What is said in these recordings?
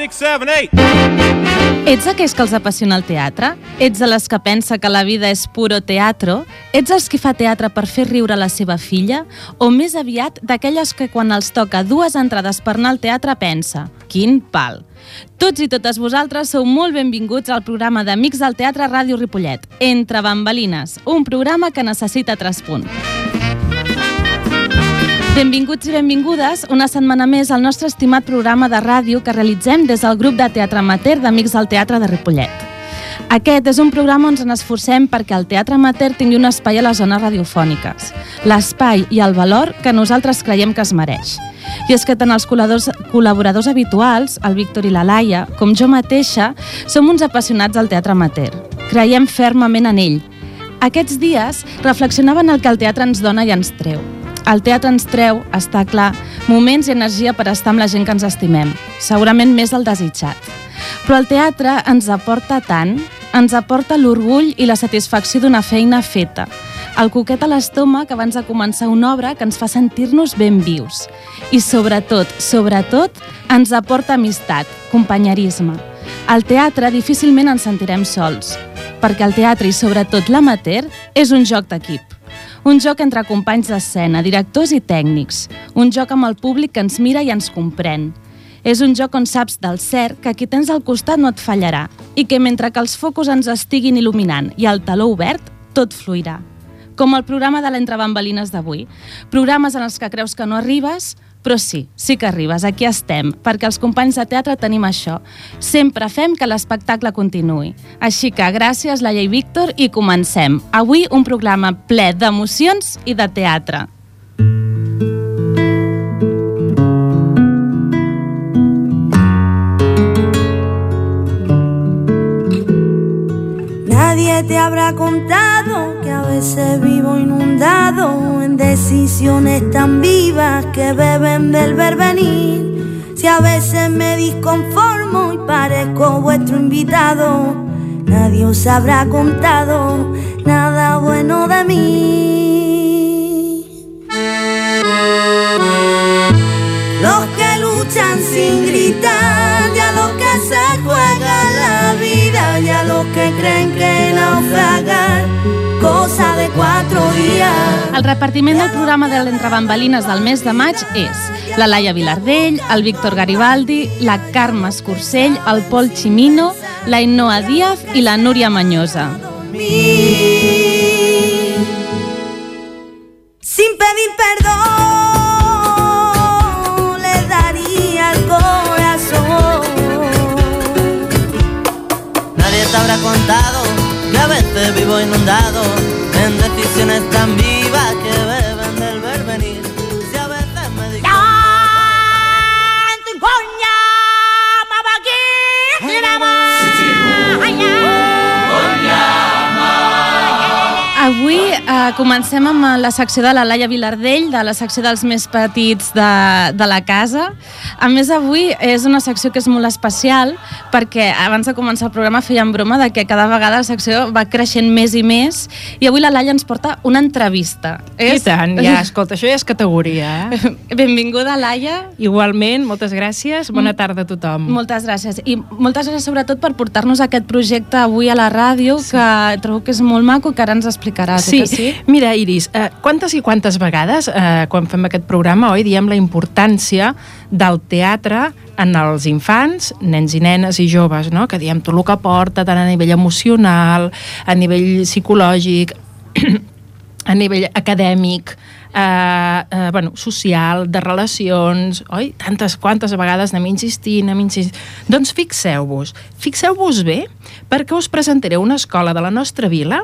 six, seven, eight. Ets aquells que els apassiona el teatre? Ets de les que pensa que la vida és puro teatro? Ets els que fa teatre per fer riure la seva filla? O més aviat d'aquelles que quan els toca dues entrades per anar al teatre pensa quin pal. Tots i totes vosaltres sou molt benvinguts al programa d'Amics del Teatre Ràdio Ripollet, Entre Bambalines, un programa que necessita tres punts. Benvinguts i benvingudes una setmana més al nostre estimat programa de ràdio que realitzem des del grup de teatre amateur d'Amics del Teatre de Ripollet. Aquest és un programa on ens esforcem perquè el teatre amateur tingui un espai a les zones radiofòniques, l'espai i el valor que nosaltres creiem que es mereix. I és que tant els col·laboradors, habituals, el Víctor i la Laia, com jo mateixa, som uns apassionats del teatre amateur. Creiem fermament en ell. Aquests dies reflexionaven el que el teatre ens dona i ens treu. El teatre ens treu, està clar, moments i energia per estar amb la gent que ens estimem, segurament més del desitjat. Però el teatre ens aporta tant, ens aporta l'orgull i la satisfacció d'una feina feta, el coquet a l'estómac abans de començar una obra que ens fa sentir-nos ben vius. I sobretot, sobretot, ens aporta amistat, companyerisme. Al teatre difícilment ens sentirem sols, perquè el teatre i sobretot l'amateur és un joc d'equip. Un joc entre companys d'escena, directors i tècnics. Un joc amb el públic que ens mira i ens comprèn. És un joc on saps del cert que qui tens al costat no et fallarà i que mentre que els focus ens estiguin il·luminant i el taló obert, tot fluirà. Com el programa de l'Entre Bambalines d'avui. Programes en els que creus que no arribes, però sí, sí que arribes, aquí estem, perquè els companys de teatre tenim això. Sempre fem que l'espectacle continuï. Així que gràcies, Laia i Víctor, i comencem. Avui un programa ple d'emocions i de teatre. Nadie te habrá contado que veces vivo inundado en decisiones tan vivas que beben del verbenir. Si a veces me disconformo y parezco vuestro invitado, nadie os habrá contado nada bueno de mí. Los que luchan sin gritar, ya los que se juegan la vida, ya los que creen que naufragar, cosa de cuatro días. El repartiment del programa de l'Entre Bambalines del mes de maig és la Laia Vilardell, el Víctor Garibaldi, la Carme Escursell, el Pol Chimino, la Innoa Díaz i la Núria Manyosa. Sin pedir perdón, le daría el corazón. Nadie te habrá contado que a veces vivo inundado en decisiones Eh, comencem amb la secció de la Laia Vilardell, de la secció dels més petits de, de la casa. A més, avui és una secció que és molt especial perquè abans de començar el programa fèiem broma de que cada vegada la secció va creixent més i més i avui la Laia ens porta una entrevista. I tant, ja, escolta, això ja és categoria, eh? Benvinguda, Laia. Igualment, moltes gràcies, Mm. bona tarda a tothom. Moltes gràcies. I moltes gràcies sobretot per portar-nos aquest projecte avui a la ràdio, sí. que trobo que és molt maco, que ara ens explicaràs, Sí, oi que sí? Mira, Iris, eh, quantes i quantes vegades, eh, quan fem aquest programa, oi, diem la importància del teatre en els infants, nens i nenes i joves, no? que diem tot el que porta, tant a nivell emocional, a nivell psicològic, a nivell acadèmic, eh, eh, bueno, social, de relacions, oi? Tantes quantes vegades anem insistint, anem insistint... Doncs fixeu-vos, fixeu-vos bé, perquè us presentaré una escola de la nostra vila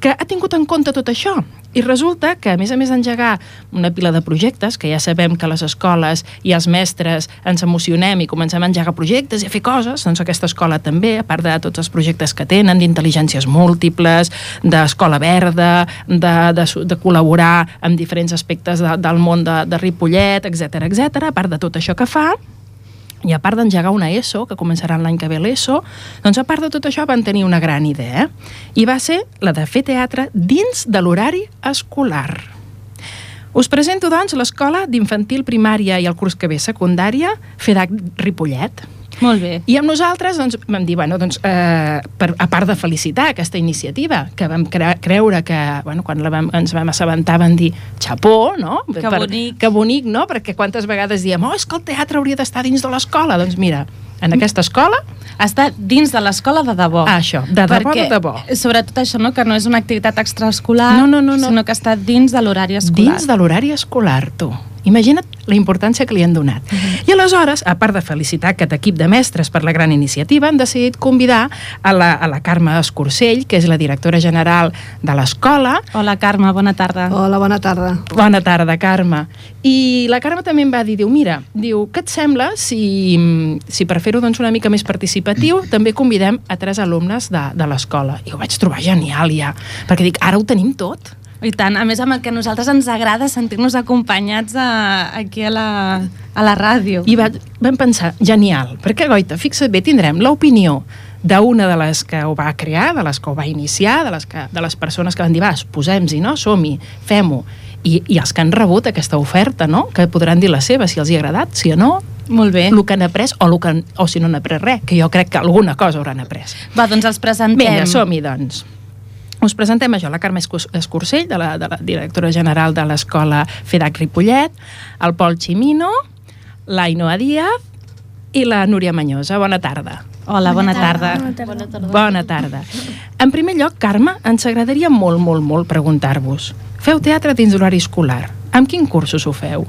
que ha tingut en compte tot això. I resulta que, a més a més d'engegar una pila de projectes, que ja sabem que les escoles i els mestres ens emocionem i comencem a engegar projectes i a fer coses, doncs aquesta escola també, a part de tots els projectes que tenen, d'intel·ligències múltiples, d'escola verda, de, de, de col·laborar amb diferents aspectes de, del món de, de Ripollet, etc etc. a part de tot això que fa, i a part d'engegar una ESO, que començarà l'any que ve l'ESO, doncs a part de tot això van tenir una gran idea, i va ser la de fer teatre dins de l'horari escolar. Us presento, doncs, l'escola d'infantil primària i el curs que ve secundària, FEDAC Ripollet. Molt bé. I amb nosaltres doncs, vam dir, bueno, doncs, eh, per, a part de felicitar aquesta iniciativa, que vam cre creure que, bueno, quan la vam, ens vam assabentar vam dir, xapó, no? Que bonic. Que bonic, no? Perquè quantes vegades diem, oh, és que el teatre hauria d'estar dins de l'escola. Doncs mira, en aquesta escola Està dins de l'escola de debò. Ah, això, de debò, Perquè, de debò. Sobretot això, no? que no és una activitat extraescolar, No, no, no, no. sinó que està dins de l'horari escolar. dins de l'horari escolar, tu. Imagina't la importància que li han donat. Uh -huh. I aleshores, a part de felicitar aquest equip de mestres per la gran iniciativa, han decidit convidar a la, a la Carme Escursell, que és la directora general de l'escola. Hola, Carme, bona tarda. Hola, bona tarda. Bona tarda, Carme. I la Carme també em va dir, diu, mira, diu, què et sembla si, si per fer-ho doncs, una mica més participatiu també convidem a tres alumnes de, de l'escola. I ho vaig trobar genial ja, perquè dic, ara ho tenim tot. I tant, a més amb el que a nosaltres ens agrada sentir-nos acompanyats a, aquí a la, a la ràdio. I va, vam pensar, genial, perquè Goita, fixa't bé, tindrem l'opinió d'una de les que ho va crear, de les que ho va iniciar, de les, que, de les persones que van dir, va, posem-hi, no? som-hi, fem-ho. I, I els que han rebut aquesta oferta, no? que podran dir la seva, si els hi ha agradat, si o no, Molt bé. el que han après o, que, o si no han après res, que jo crec que alguna cosa hauran après. Va, doncs els presentem. Vinga, som-hi, doncs. Us presentem això, la Carme Escur- Escursell, de la, de la directora general de l'escola FEDAC Ripollet, el Pol Chimino, l'Ainoa Díaz i la Núria Manyosa. Bona tarda. Hola, bona tarda. Bona tarda. Bona tarda. En primer lloc, Carme, ens agradaria molt, molt, molt preguntar-vos. Feu teatre dins l'horari escolar. Amb quin cursos ho feu?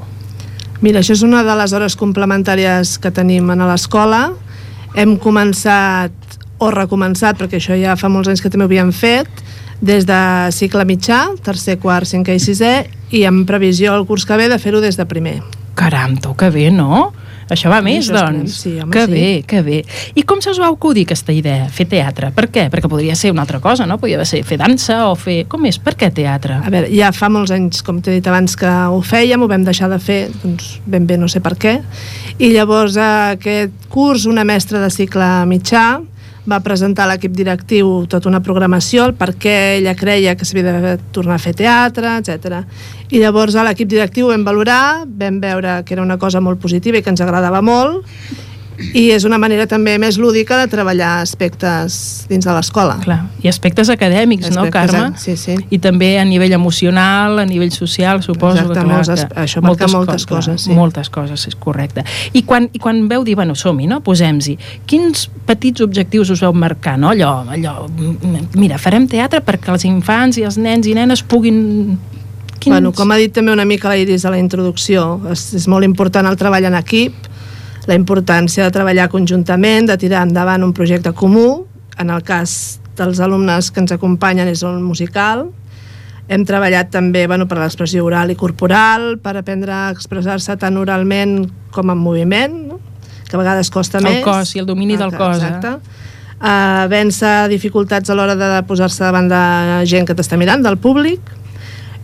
Mira, això és una de les hores complementàries que tenim a l'escola. Hem començat, o recomençat, perquè això ja fa molts anys que també ho havíem fet, des de cicle mitjà, tercer, quart, cinquè i sisè, i en previsió el curs que ve de fer-ho des de primer. Caram, tu, que bé, no? Això va més, això doncs. sí, home, que sí. bé, que bé. I com se us va acudir aquesta idea, fer teatre? Per què? Perquè podria ser una altra cosa, no? Podria ser fer dansa o fer... Com és? Per què teatre? A veure, ja fa molts anys, com t'he dit abans, que ho fèiem, ho vam deixar de fer, doncs ben bé no sé per què, i llavors aquest curs una mestra de cicle mitjà va presentar a l'equip directiu tota una programació, el per què ella creia que s'havia de tornar a fer teatre, etc. I llavors a l'equip directiu vam valorar, vam veure que era una cosa molt positiva i que ens agradava molt, i és una manera també més lúdica de treballar aspectes dins de l'escola. Clar, i aspectes acadèmics, no, Aspectes, Carme? sí, sí. I també a nivell emocional, a nivell social, suposo Exacte, que, clar, molts que això marca moltes clar, coses, sí. Moltes coses, és correcte. I quan, i quan veu dir, bueno, som-hi, no? Posem-hi. Quins petits objectius us vau marcar, no? Allò, allò, mira, farem teatre perquè els infants i els nens i nenes puguin... Quins... Bueno, com ha dit també una mica la Iris a la introducció, és, és molt important el treball en equip, la importància de treballar conjuntament, de tirar endavant un projecte comú. En el cas dels alumnes que ens acompanyen és el musical. Hem treballat també bueno, per l'expressió oral i corporal, per aprendre a expressar-se tant oralment com en moviment, no? que a vegades costa El més. cos i el domini del cos, eh? Exacte. Uh, vèncer dificultats a l'hora de posar-se davant de gent que t'està mirant, del públic,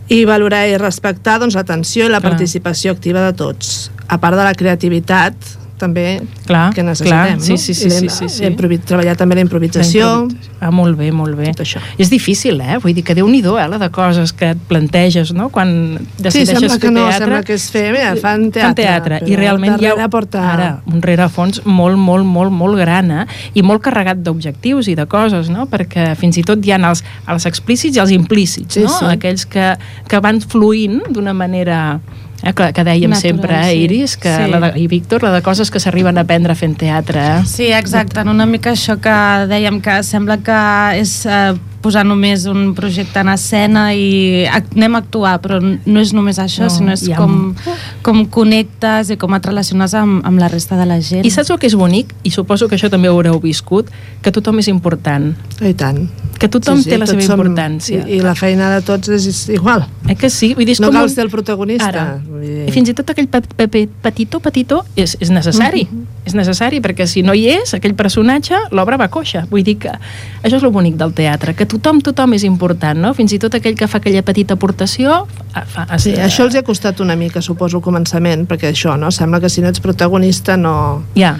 i valorar i respectar doncs, l'atenció i la Clar. participació activa de tots, a part de la creativitat també Clar, que necessitem. clar, sí, no? sí, sí, sí, sí, sí. treballar també la improvisació, Ah, molt bé, molt bé. tot això. És difícil, eh? Vull dir que déu-n'hi-do, eh, la de coses que et planteges, no?, quan Sí, decideixes sembla que fer no, teatre. sembla que és fer, mira, fan teatre. Fan teatre, i realment hi ha porta... ara un rerefons molt, molt, molt, molt gran, eh? i molt carregat d'objectius i de coses, no? perquè fins i tot hi ha els, els explícits i els implícits, Sí, no? sí. aquells que, que van fluint d'una manera eh, que, que dèiem Natural, sempre, eh, sí. Iris, que Sí. la de, i Víctor, la de coses que s'arriben a aprendre fent teatre. Eh? Sí, exacte, una mica això que dèiem que sembla que és eh, posar només un projecte en escena i anem a actuar, però no és només això, No, sinó és ha com, com connectes i com et relaciones amb, amb la resta de la gent. I saps el que és bonic? I suposo que això també ho haureu viscut, que tothom és important. I tant. Que tothom té la seva som- importància. I, I la feina de tots és, igual. Eh que sí? Vull dir, és No com cal un- ser el protagonista. Ara. Vull dir- I fins i tot aquell pe pe petitó, petitó, és, és necessari. Mhm. És necessari, perquè si no hi és, aquell personatge, l'obra va coixa. Vull dir que això és el bonic del teatre, que tothom, tothom és important, no? Fins i tot aquell que fa aquella petita aportació... ah, Fa, Sí, això els ha costat una mica, suposo, al començament, perquè això, no? Sembla que si no ets protagonista no... Ja,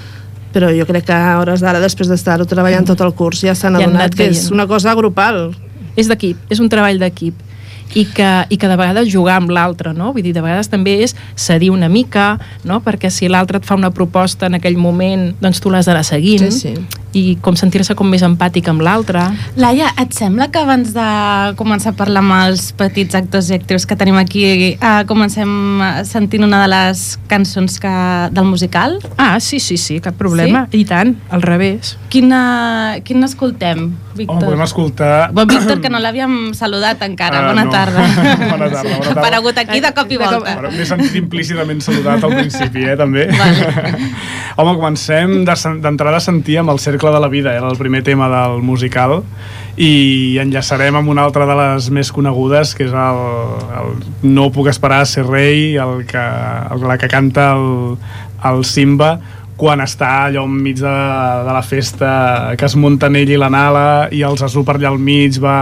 Però jo crec que a hores d'ara, després d'estar-ho treballant tot el curs, ja s'han adonat que és una cosa grupal. és d'equip, és un treball d'equip. I que, i que de vegades jugar amb l'altre, no? Vull dir, de vegades també és cedir una mica, no? Perquè si l'altre et fa una proposta en aquell moment, doncs tu l'has d'anar seguint Sí, sí. i com sentir-se com més empàtic amb l'altre. Laia, et sembla que abans de començar a parlar amb els petits actors i actrius que tenim aquí, eh, comencem eh, sentint una de les cançons que, del musical? Ah, sí, sí, sí, cap problema. I tant, al revés. Quina, quina escoltem, Víctor? Home, podem escoltar... Bon, Víctor, que no l'havíem saludat encara. Ah, bona, no. Tarda. Bona tarda, bona tarda. aparegut aquí de cop i De volta. Bueno, M'he sentit implícitament saludat al principi, eh, també. Vale. Home, comencem de d'entrada a sentir amb el Cercle de la Vida, era el primer tema del musical, i enllaçarem amb una altra de les més conegudes, que és el, el No puc esperar a ser rei, el que, el, la que canta el, el Simba, quan està allò enmig de, de la festa que es munten ell i la Nala i el Zazú per allà al mig va,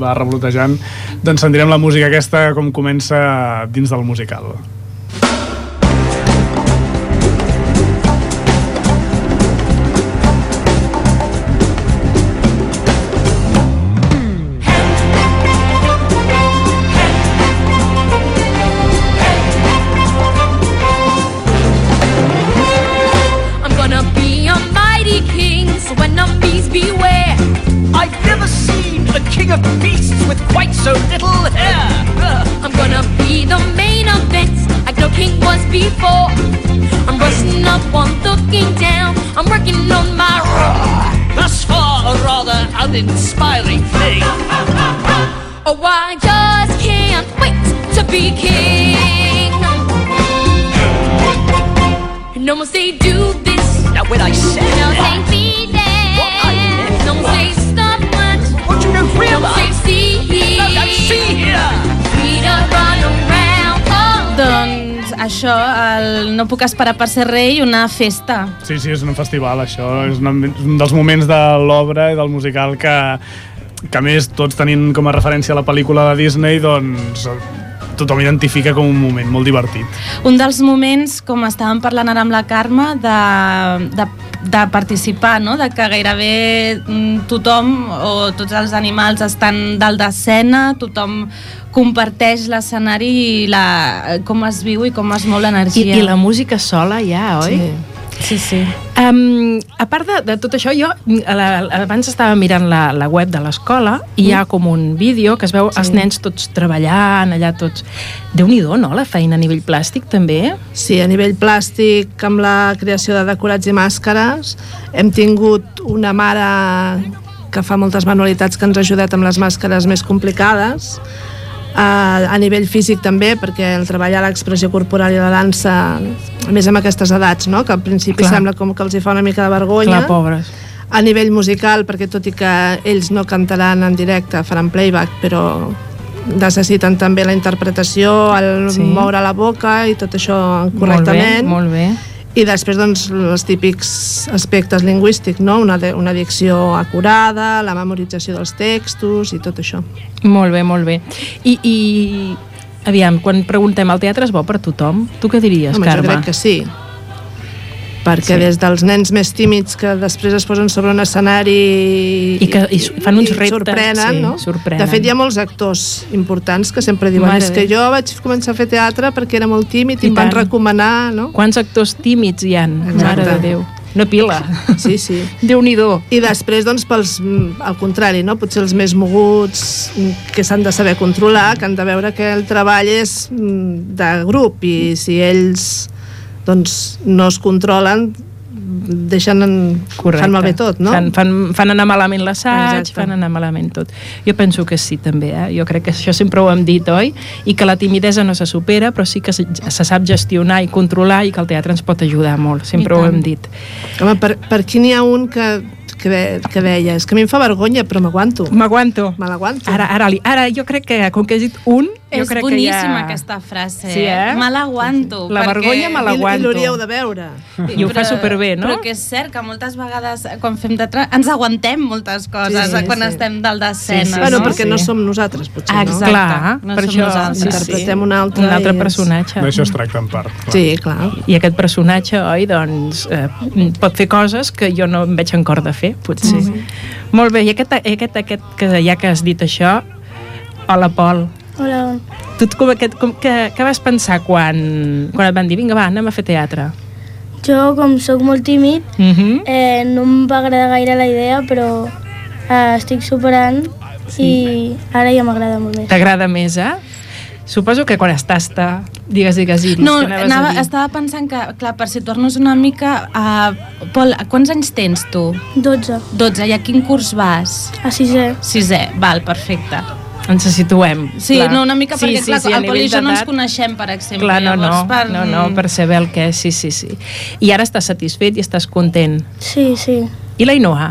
va revolotejant doncs sentirem la música aquesta com comença dins del musical uninspiring thing. Oh, I just can't wait to be king. No one say do this, Now, when I said no say that, be What I there, meant no was- say stop much, what you don't no say see. No, no, see here. We done run around all això, el No puc esperar per ser rei, una festa. Sí, sí, és un festival, això. És un, un dels moments de l'obra i del musical que, que a més, tots tenint com a referència la pel·lícula de Disney, doncs tothom identifica com un moment molt divertit. Un dels moments, com estàvem parlant ara amb la Carme, de, de, de participar, no? de que gairebé mm, tothom o tots els animals estan dalt d'escena, tothom comparteix l'escenari i la, com es viu i com es mou I, l'energia. I la música sola ja, oi? Sí. Sí, sí. Um, a part de, de tot això, jo a la, abans estava mirant la, la web de l'escola i hi ha com un vídeo que es veu sí. els nens tots treballant, allà tots... déu nhi no?, la feina a nivell plàstic, també. Sí, a nivell plàstic, amb la creació de decorats i màscares, hem tingut una mare que fa moltes manualitats que ens ha ajudat amb les màscares més complicades. A nivell físic també, perquè el treballar l'expressió corporal i la dansa, a més amb aquestes edats, no? que al principi Clar. Sembla com que els hi fa una mica de vergonya. Clar, pobres. A nivell musical, perquè tot i que ells no cantaran en directe, faran playback, però necessiten també la interpretació, el sí. moure la boca i tot això correctament. Molt bé, molt bé. I després, doncs, els típics aspectes lingüístics, no? Una, una dicció acurada, la memorització dels textos i tot això. Molt bé, molt bé. I, i aviam, quan preguntem al teatre és bo per tothom? Tu què diries, Home, Carme? jo crec que sí. Perquè Sí. des dels nens més tímids que després es posen sobre un escenari I que- i fan uns reptes, sorprenen, sí, no? sorprenen. De fet, hi ha molts actors importants que sempre diuen Mare és que jo vaig començar a fer teatre perquè era molt tímid i, I em van tant. recomanar, no? Quants actors tímids hi han? Exacte. Mare de Déu. Una pila. Sí, sí. Déu-n'hi-do. I després, doncs, pels, al contrari, no? potser els més moguts que s'han de saber controlar, que han de veure que el treball és mm, de grup i si ells doncs, no es controlen deixen en, Correcte. fan malbé tot, no? Fan, fan, fan anar malament l'assaig, fan anar malament tot. Jo penso que sí, també. Eh? Jo crec que això sempre ho hem dit, oi? I que la timidesa no se supera, però sí que se, se sap gestionar i controlar i que el teatre ens pot ajudar molt. Sempre ho hem dit. Home, per, per aquí n'hi ha un que, que, de, que deia és que a mi em fa vergonya, però m'aguanto. M'aguanto. Me l'aguanto. Ara, ara, ara jo crec que, com que has dit un, jo És crec boníssima que ja... aquesta frase. Sí, eh? Me l'aguanto. La vergonya me I, i l'aguanto. l'hauríeu de veure. I ho fa superbé, no? Però que és cert que moltes vegades eh, quan fem teatre ens aguantem moltes coses Sí, sí, quan sí. estem dalt d'escena. Sí, sí, bueno, no? perquè sí. no som nosaltres, potser, Ah, no? exacte. Clar, no per som això nosaltres. Interpretem un altre un altre i és- personatge. D'això es tracta en part. clar. Sí, clar. I aquest personatge, oi, doncs, eh, pot fer coses que jo no em veig en cor de fer, potser. Mhm. Molt bé, i aquest, aquest, aquest, que ja que has dit això, hola, Pol. Hola. Tu com, aquest, com, què, què vas pensar quan, quan et van dir vinga va, anem a fer teatre? Jo, com sóc molt tímid, Uh -huh. eh, no em va agradar gaire la idea, però eh, estic superant i ara ja m'agrada molt més. T'agrada més, eh? Suposo que quan estàs... Ta... Digues, digues, Iris, No, anava, a dir? estava pensant que, clar, per situar-nos una mica... Uh, Pol, quants anys tens tu? 12. 12. I a quin curs vas? A sisè. Sisè, val, perfecte. Ens situem. Sí, clar. no, una mica perquè, clar, a el Pol i nivell jo no ens coneixem, per exemple. Clar, no, no, per... no, no, per saber el que és, sí, sí, sí. I ara estàs satisfet i estàs content. Sí, sí. I la Inoa?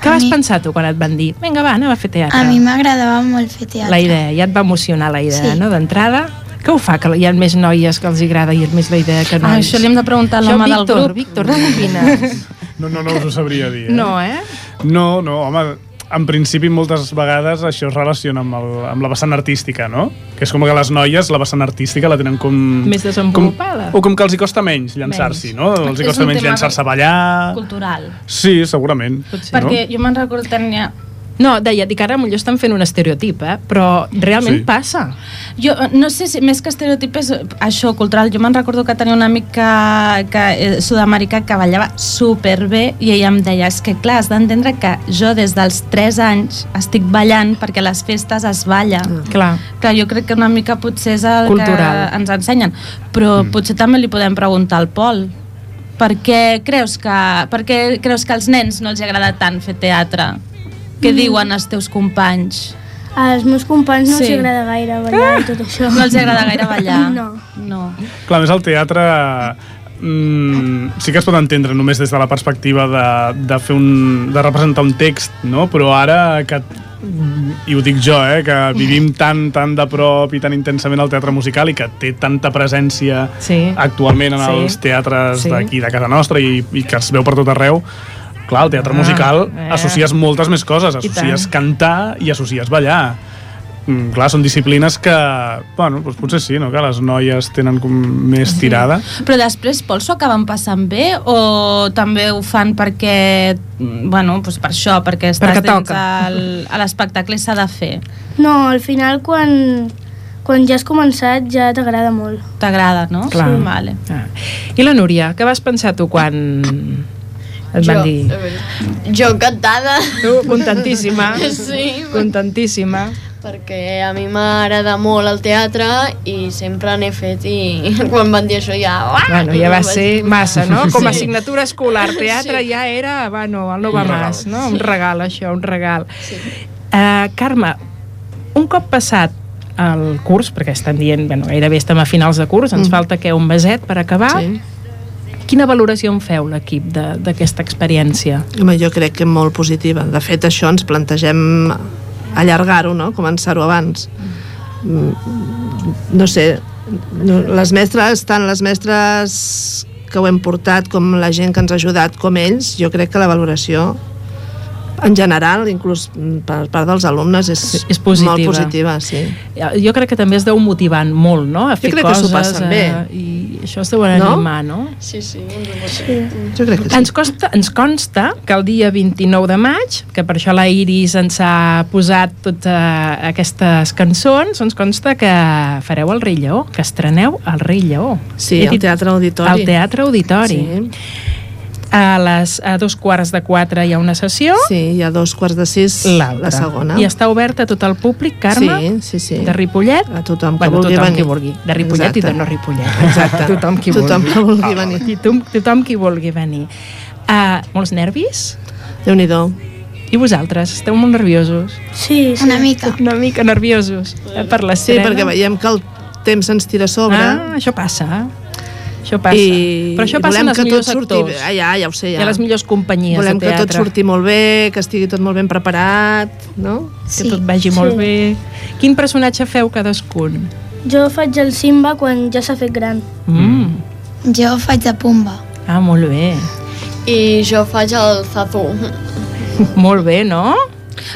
Què A vas mi- pensar tu quan et van dir vinga, va, anem a fer teatre? A mi m'agradava molt fer teatre. La idea, ja et va emocionar la idea, Sí. no?, d'entrada. Què ho fa, que hi ha més noies que els agrada i més la idea que Ah, nois? això li hem de preguntar a l'home del Víctor, grup. Víctor, què opines? No, no, no us ho sabria dir. Eh? no, eh? No, no, home, en principi moltes vegades això es relaciona amb, el, amb la vessant artística, no? Que és com que les noies la vessant artística la tenen com... Més desenvolupada. Com, o com que els hi costa menys llançar-s'hi, no? Els hi costa menys llançar-se a ballar... Cultural. Sí, segurament. Perquè jo me'n recordo tenia... No, deia, dic, ara potser estan fent un estereotip, eh? però realment Sí. passa. Jo eh, no sé si més que estereotip és això, cultural. Jo me'n recordo que tenia un amic que, que, eh, sud-americà que ballava superbé i ella em deia, és que clar, has d'entendre que jo des dels 3 anys estic ballant perquè a les festes es balla. Clar. Clar, jo crec que una mica potser és el Cultural. que ens ensenyen. Però mm. potser també li podem preguntar al Pol. Per què creus que, per què creus que als nens no els agrada tant fer teatre? Què Mm. diuen els teus companys? Als meus companys no Sí. els agrada gaire ballar i tot això. No els agrada gaire ballar? No. No. Clar, més el teatre mm, sí que es pot entendre només des de la perspectiva de, de fer un, de representar un text, no? Però ara que i ho dic jo, eh, que vivim tan, tan de prop i tan intensament el teatre musical i que té tanta presència Sí. actualment en Sí. els teatres Sí. d'aquí, de casa nostra i, i que es veu per tot arreu clar, el teatre Ah, musical eh. associes moltes més coses, I associes tant. cantar i associes ballar Mm, clar, són disciplines que bueno, doncs potser sí, no? que les noies tenen com més tirada Però després, Pol, s'ho acaben passant bé o també ho fan perquè, bueno, doncs per això, perquè estàs Perquè dins el, a l'espectacle i s'ha de fer. No, al final quan, quan ja has començat ja t'agrada molt. T'agrada, no? Clar. Sí. Vale. Ah. I la Núria, què vas pensar tu quan et van Jo, dir? Jo encantada. Tu, contentíssima. Sí, Contentíssima. perquè a mi m'agrada molt el teatre i sempre n'he fet i quan van dir això ja... uah, Bueno, ja va ser dir- massa, no? Com a Sí. assignatura escolar, teatre Sí. ja era, bueno, el no va más, no? Un regal, això, un regal. Uh, Carme, un cop passat el curs, perquè estan dient, bueno, gairebé estem a finals de curs, ens Mm. falta que un meset per acabar, Sí. Quina valoració en feu l'equip d'aquesta experiència? Home, jo crec que molt positiva. De fet, això ens plantegem allargar-ho, no? començar-ho abans. Mm, No sé, les mestres, tant les mestres que ho hem portat com la gent que ens ha ajudat com ells, jo crec que la valoració en general, inclús mm, per part dels alumnes, és, És positiva. molt positiva. Sí. Jo crec que també es deu motivant molt, no? A fer crec que s'ho coses, passen bé. eh, I això es deuen No? animar, no? Sí, sí, Sí. Jo crec que sí. Ens, costa, ens consta que el dia 29 de maig, que per això la Iris ens ha posat totes aquestes cançons, ens consta que fareu el Rei Lleó, que estreneu el Rei Lleó. Sí, al Teatre Auditori. Al Teatre Auditori. Sí. A, les, a dos quarts de quatre hi ha una sessió, Sí, hi ha dos quarts de sis la segona. I està oberta a tot el públic, Carme, Sí, sí, sí. de Ripollet, A tothom que bueno, vulgui tothom venir. qui vulgui. De Ripollet i de Exacte. no Ripollet. Exacte. tothom qui Tothom vulgui. que vulgui venir. I tothom, tothom qui vulgui venir. Uh, molts nervis? Déu-n'hi-do. I vosaltres? Esteu molt nerviosos? Sí, sí. Una mica. Una mica nerviosos eh, per Sí, l'estrena? perquè veiem que el temps ens tira a sobre Ah, això passa. Això passa. i Però això passa volem en els que millors tot surti actors. Ah, ja, ja ho sé, ja. ha les millors companyies Volem de que teatre. tot surti molt bé, que estigui tot molt ben preparat, no? Que tot vagi molt bé. Quin personatge feu cadascun? Jo faig el Simba quan ja s'ha fet gran. Mm. Jo faig de Pumba. Ah, molt bé. I jo faig el Zazu. Molt bé, no?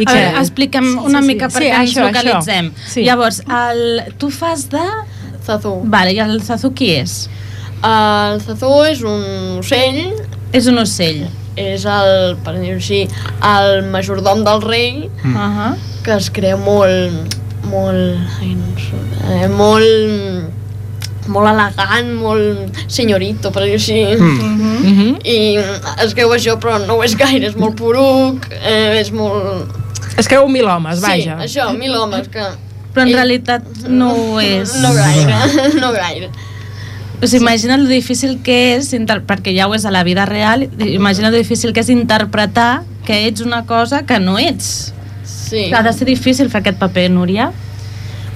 I A veure, expliquem una mica perquè ens localitzem. Sí. Llavors, el, tu fas de... Zazu. Vale, i el Zazu qui és? El Zazu és un ocell, És un ocell. és el, per dir-ho així, el majordom del rei, Uh -huh. que es crea molt, molt... Ai, no surt, eh, molt molt elegant, molt senyorito, per dir-ho així. Mm. Mhm. I es creu això, però no ho és gaire, és molt poruc, eh, és molt... Es creu mil homes, vaja. Sí, això, mil homes, que... Però en realitat no ho és. No gaire, no gaire. O sigui, imagina lo difícil que és, perquè ja ho és a la vida real, imagina lo difícil que és interpretar que ets una cosa que no ets. Sí. Ha de ser difícil fer aquest paper, Núria.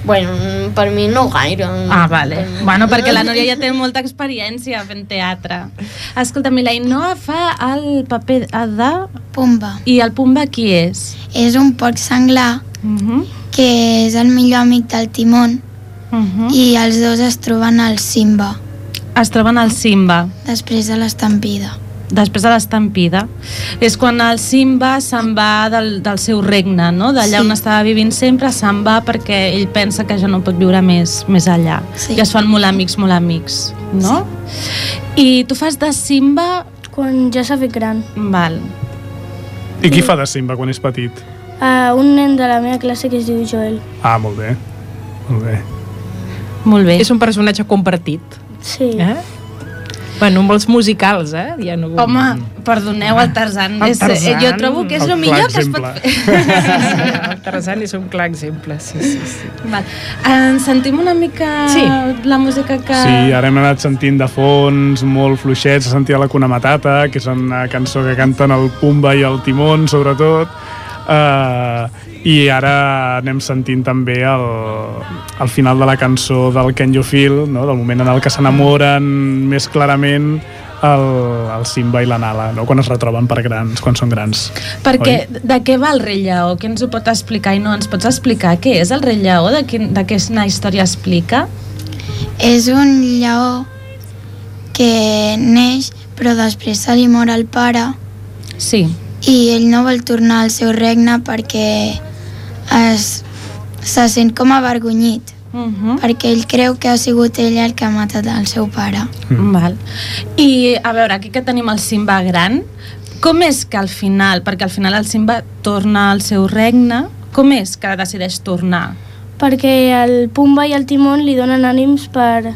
Bueno, per mi no gaire. Ah, vale. Bueno, perquè la Núria ja té molta experiència fent teatre. Escolta, la Ainhoa fa el paper de... Pumba. I el Pumba qui és? És un porc senglar Uh -huh. que és el millor amic del Timon Uh -huh. i els dos es troben al Simba Es troben al Simba. després de l'estampida. després de l'estampida. És quan el Simba se'n va del, del seu regne, no? d'allà Sí. on estava vivint sempre, se'n va perquè ell pensa que ja no pot viure més, més allà. Sí. I es fan molt amics, molt amics, no? I tu fas de Simba... Quan ja s'ha fet gran. Val. I qui fa de Simba quan és petit? Uh, un nen de la meva classe que es diu Joel. Ah, molt bé. Molt bé. Molt bé. És un personatge compartit. Sí. Eh? Bueno, molts musicals, eh? Ja no... Home, perdoneu, el Tarzan. El És, eh, jo Tarzan. trobo que és El el millor que es pot fer. El Tarzan és un clar exemple, sí, sí, sí. Val. En sentim una mica Sí. la música que... Sí, ara hem anat sentint de fons molt fluixets, s'ha sentit la Kuna Matata, que és una cançó que canten el Pumba i el Timon, sobretot, uh, i ara anem sentint també el, el final de la cançó del Can You Feel, no? del moment en el que s'enamoren més clarament el, el Simba i la Nala, no? quan es retroben per grans, quan són grans. Perquè Oi? de què va el rei lleó? Qui ens ho pot explicar? I no, ens pots explicar què és el rei lleó? De, quin, de quina història explica? És un lleó que neix però després se li mor el pare Sí. i ell no vol tornar al seu regne perquè es, se sent com avergonyit Uh -huh. perquè ell creu que ha sigut ell el que ha matat el seu pare. Mm. Val. I, a veure, aquí que tenim el Simba gran, com és que al final, perquè al final el Simba torna al seu regne, com és que decideix tornar? Perquè el Pumba i el Timon li donen ànims per,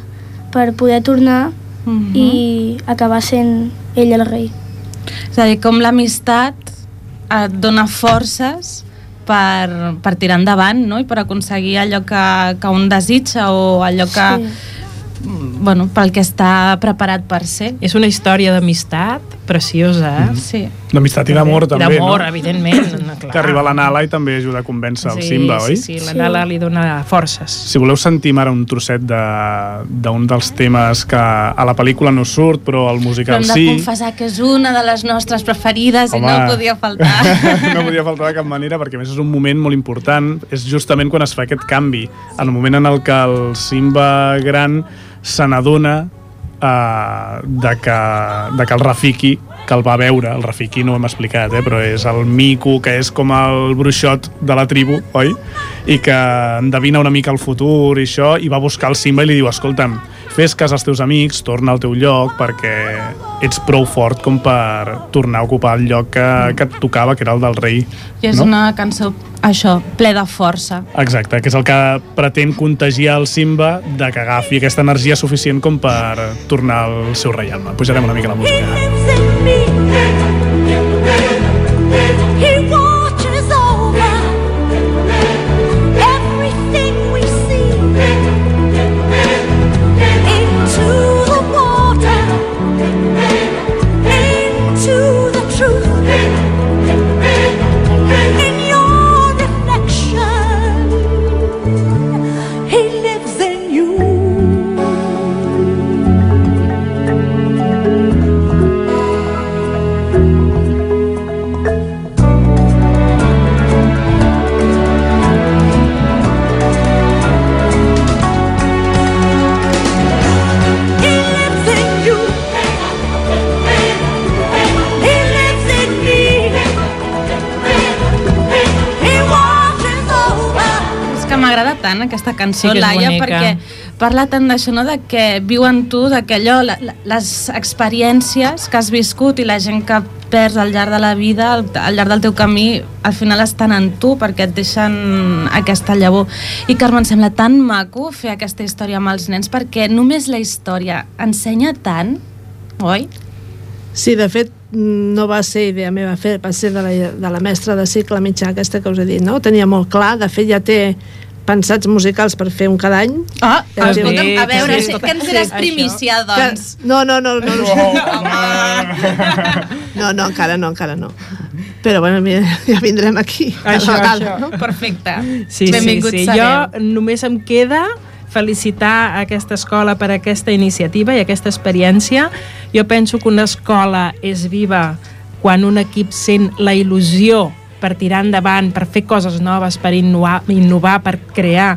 per poder tornar Uh -huh. i acabar sent ell el rei. És a dir, com l'amistat et dona forces per, per tirar endavant no? i per aconseguir allò que, que un desitja o allò que, Sí. Bueno, pel que està preparat per ser. És una història d'amistat preciosa, eh? Sí. D'amistat i d'amor, també, D'amor, no? evidentment. no, clar. Que arriba la Nala i també ajuda a convèncer el sí, Simba, oi? Sí, sí, la Nala li dona forces. Si voleu sentim ara un trosset de- d'un dels temes que a la pel·lícula no surt, però al Però musical hem de sí. confessar que és una de les nostres preferides i no podia faltar. no podia faltar de cap manera, perquè a més és un moment molt important. És justament quan es fa aquest canvi. En el moment en el que el Simba gran se n'adona uh, de, que, de que el Rafiki que el va veure, el Rafiki no ho hem explicat, eh, però és el mico que és com el bruixot de la tribu, oi? I que endevina una mica el futur i això, i va buscar el Simba i li diu, escolta'm, fes cas als teus amics, torna al teu lloc perquè ets prou fort com per tornar a ocupar el lloc que, que et tocava, que era el del rei. I és no? una cançó, això, ple de força. Exacte, que és el que pretén contagiar el Simba de que agafi aquesta energia suficient com per tornar al seu reialme. Pujarem una mica la música. He Que cançó, Sí que és Laia, bonica. perquè, parla tant d'això, no? de que viu en tu, de que allò, la, la, les experiències que has viscut i la gent que perds al llarg de la vida, al, al llarg del teu camí, al final estan en tu perquè et deixen aquesta llavor. I Carme, em sembla tan maco fer aquesta història amb els nens perquè només la història ensenya tant, oi? Sí, de fet, no va ser idea meva fer, va ser de la, de la mestra de cicle mitjà aquesta que us he dit, no? Tenia molt clar, de fet ja té pensats musicals per fer un cada any. Ah, Ja té- escolta'm, a veure, Sí. sí, que ens eres primícia, doncs. Que, no, no, no, no, no, no, encara no, encara no. Però bueno, mira, ja vindrem aquí. Això, regal, això. No? Perfecte. Sí, Benvinguts sí, sí. sereu. Jo només em queda felicitar aquesta escola per aquesta iniciativa i aquesta experiència. Jo penso que una escola és viva quan un equip sent la il·lusió per tirar endavant, per fer coses noves, per innovar, innovar per crear.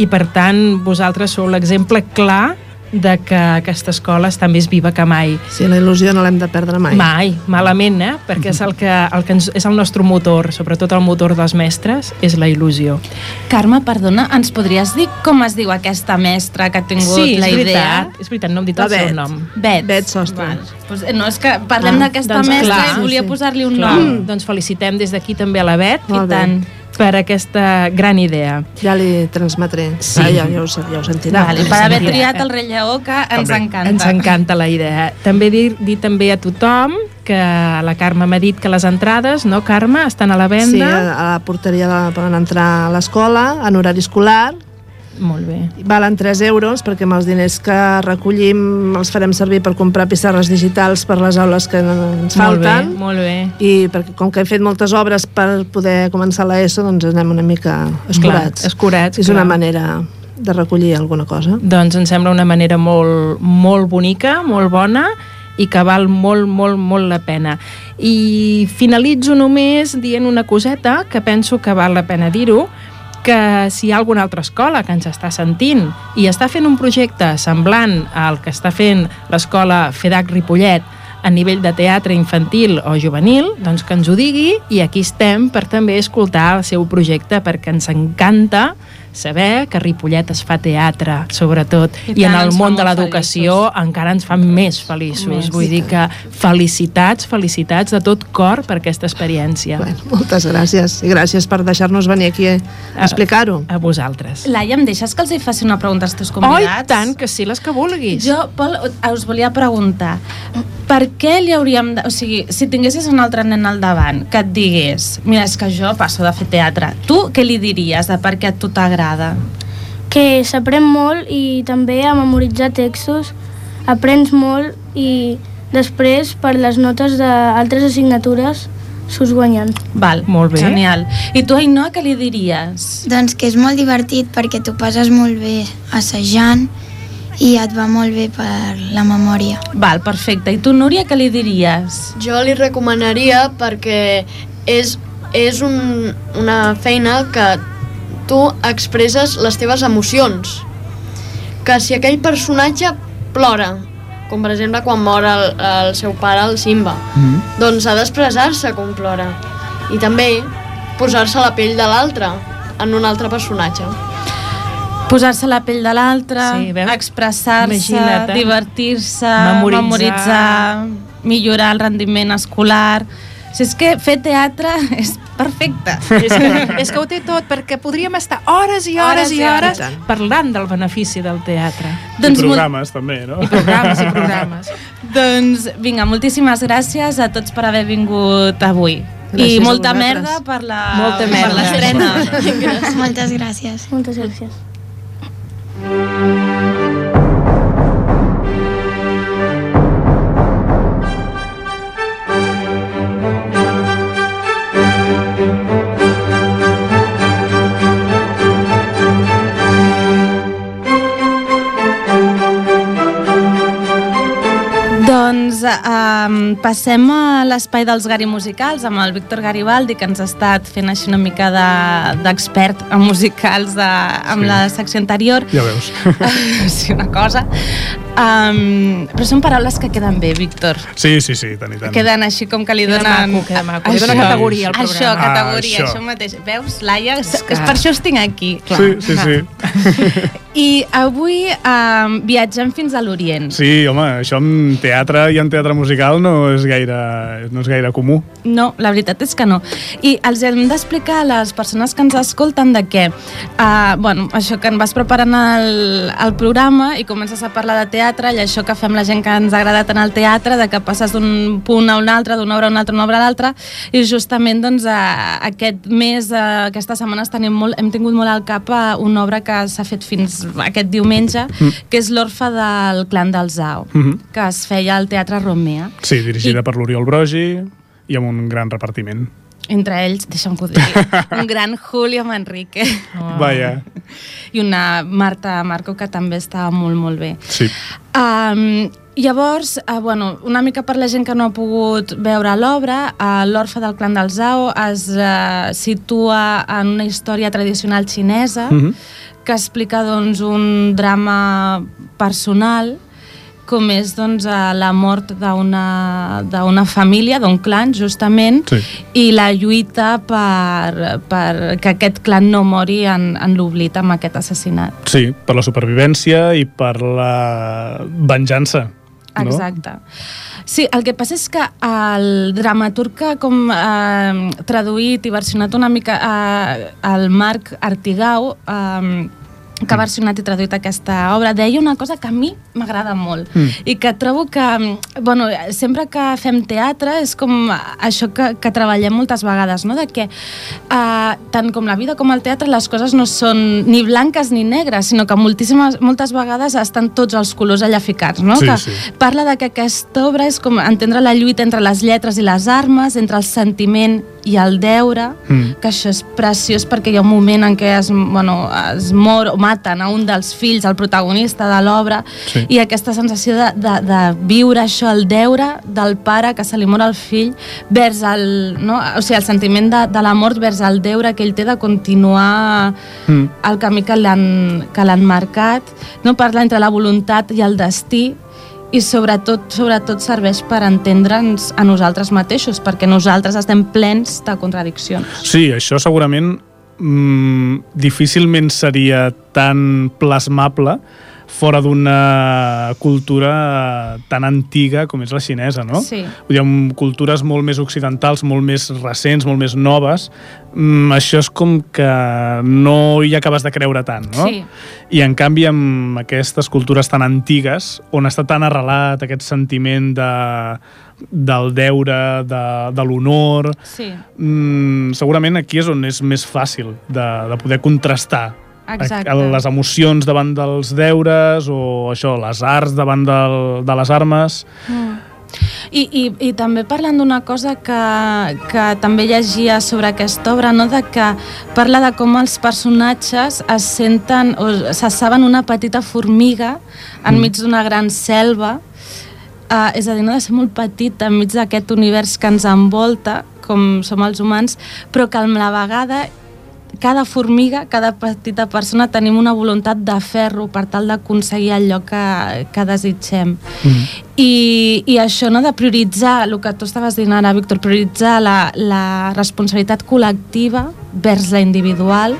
I per tant, vosaltres sou l'exemple clar de que aquesta escola està més viva que mai. Sí, la il·lusió no l'hem de perdre mai. Mai, malament, eh? Perquè és el que, el que ens, és el nostre motor, sobretot el motor dels mestres, és la il·lusió. Carme, perdona, ens podries dir com es diu aquesta mestra que ha tingut Sí, és la idea? veritat, és veritat, no hem dit La el seu Bet. nom. Bet. Bet Sostre. Val. Pues, eh, no, és que parlem Ah, d'aquesta doncs mestra clar, i volia sí, sí. posar-li un Clar, nom. doncs felicitem des d'aquí també a la Bet Molt bé. tant. Per aquesta gran idea. Ja li transmetré. Sí. Ah, ja, ja, ho, ja ho sentirà. Vale, per haver triat el rei lleó, que ens També. encanta. Ens encanta la idea. També dir, dir també a tothom que la Carme m'ha dit que les entrades, no, Carme, estan a la Sí, venda. a la porteria de, poden entrar a l'escola en horari escolar Molt bé. valen 3 euros perquè amb els diners que recollim els farem servir per comprar pissarres digitals per les aules que ens falten Molt bé, molt bé. i perquè com que hem fet moltes obres per poder començar l'ESO doncs anem una mica escurats. Clar, escurats, és una clar. manera de recollir alguna cosa. Doncs em sembla una manera molt, molt bonica, molt bona i que val molt, molt, molt la pena. I finalitzo només dient una coseta que penso que val la pena dir-ho, que si hi ha alguna altra escola que ens està sentint i està fent un projecte semblant al que està fent l'escola FEDAC Ripollet a nivell de teatre infantil o juvenil, doncs que ens ho digui i aquí estem per també escoltar el seu projecte perquè ens encanta saber que a Ripollet es fa teatre, sobretot, I i, en el món de l'educació encara ens fa més feliços. Més, Vull dir que felicitats, felicitats de tot cor per aquesta experiència. Bueno, moltes gràcies i gràcies per deixar-nos venir aquí a explicar-ho. A vosaltres. Laia, em deixes que els hi faci una pregunta als teus Oh, convidats? i tant, que sí, les que vulguis. Jo, Pol, us volia preguntar, per què li hauríem de... O sigui, si tinguessis un altre nen al davant que et digués, mira, és que jo passo de fer teatre, tu què li diries de per què a tu t'agrada? Que s'aprèn molt i també a memoritzar textos aprens molt i després per les notes d'altres assignatures s'us guanyen. Val, Molt bé. Genial. I tu, Ainhoa, què li diries? Doncs que és molt divertit perquè tu passes molt bé assajant i et va molt bé per la memòria. Val, perfecte. I tu, Núria, què li diries? Jo li recomanaria perquè és, és un, una feina que tu expresses les teves emocions. Que si aquell personatge plora, com per exemple quan mor el, el seu pare, el Simba, Mm. doncs ha d'expressar-se com plora. I també posar-se a la pell de l'altre, en un altre personatge. Posar-se la pell de l'altre, Sí, expressar-se, eh? divertir-se, Memoritzar. memoritzar, millorar el rendiment escolar... Si és que fer teatre és perfecte. És que, és que ho té tot, perquè podríem estar hores i hores, Hores i i hores, hores. parlant del benefici del teatre. I Doncs molt- programes, també, no? I programes i programes. Doncs vinga, moltíssimes gràcies a tots per haver vingut avui. Gràcies I molta merda per la Molta per merda. l'estrena. Moltes gràcies. Moltes gràcies. Doncs um, passem a l'espai dels Gari Musicals amb el Víctor Garibaldi, que ens ha estat fent així una mica de- d'expert en musicals de, amb Sí. la secció anterior. Ja veus. sí, una cosa. Um, però són paraules que queden bé, Víctor. Sí, sí, sí, tant i tant. Queden així com que li Queda donen... maco, queda maco. Li dona categoria al Això, programa. categoria, Ah, això. això. mateix. Veus, Laia? És, que- és per això us tinc aquí. Sí, sí, sí. I avui um, viatgem fins a l'Orient. Sí, home, això en teatre i en teatre musical no és gaire, no és gaire comú. No, la veritat és que no. I els hem d'explicar a les persones que ens escolten de què, uh, bueno, això que en vas preparant el, el programa i comences a parlar de teatre i això que fem la gent que ens agrada tant el teatre, de que passes d'un punt a un altre, d'una obra a una altra, una obra a l'altra, i justament doncs, uh, aquest mes, uh, aquestes setmanes tenim molt, hem tingut molt al cap uh, una obra que s'ha fet fins aquest diumenge, mm. que és l'Orfe del clan del Zao, mm. -hmm. que es feia al Teatre Romea. Sí, dirigida I- per l'Oriol Brogi i amb un gran repartiment. Entre ells, deixa'm que ho digui, un gran Julio Manrique Oh. Vaja, i una Marta Marco que també estava molt, molt bé. sí. Um, llavors, uh, bueno, una mica per la gent que no ha pogut veure l'obra, uh, l'Orfe del clan del Zhao es uh, situa en una història tradicional xinesa Mhm. que explica doncs, un drama personal com és doncs, eh, la mort d'una família, d'un clan, justament, Sí. i la lluita per, per que aquest clan no mori en, en l'oblit amb aquest assassinat. Sí, per la supervivència i per la venjança. No? Sí, el que passa és que el dramaturg que com eh, traduït i versionat una mica eh, el Marc Artigau eh, que ha versionat i traduït aquesta obra, deia una cosa que a mi m'agrada molt Mm. i que trobo que, bueno, sempre que fem teatre és com això que, que treballem moltes vegades, no? de que uh, tant com la vida com el teatre les coses no són ni blanques ni negres, sinó que moltíssimes, moltes vegades estan tots els colors allà ficats, no? Sí, que sí. parla de que aquesta obra és com entendre la lluita entre les lletres i les armes, entre el sentiment i el deure, Mm. que això és preciós perquè hi ha un moment en què es, bueno, es mor o maten a un dels fills, el protagonista de l'obra, Sí. i aquesta sensació de, de, de viure això, el deure del pare que se li mor el fill, vers el, no? o sigui, el sentiment de, de la mort vers el deure que ell té de continuar Mm. el camí que l'han marcat, no? parla entre la voluntat i el destí, i sobretot, sobretot serveix per entendre'ns a nosaltres mateixos, perquè nosaltres estem plens de contradiccions. Sí, això segurament mm, difícilment seria tan plasmable fora d'una cultura tan antiga com és la xinesa, no? Sí. Vull dir, amb cultures molt més occidentals, molt més recents, molt més noves, mm, això és com que no hi acabes de creure tant, no? Sí. I en canvi amb aquestes cultures tan antigues, on està tan arrelat aquest sentiment de, del deure, de, de l'honor, Sí. mm, segurament aquí és on és més fàcil de, de poder contrastar Exacte. les emocions davant dels deures o això, les arts davant del, de les armes. I, i, I també parlant d'una cosa que, que també llegia sobre aquesta obra, no? de que parla de com els personatges es senten o se saben una petita formiga enmig d'una gran selva, uh, és a dir, no de ser molt petit enmig d'aquest univers que ens envolta, com som els humans, però que a la vegada cada formiga, cada petita persona tenim una voluntat de ferro per tal d'aconseguir allò que, que desitgem. I, I això no de prioritzar, el que tu estaves dient ara, Víctor, prioritzar la, la responsabilitat col·lectiva vers la individual,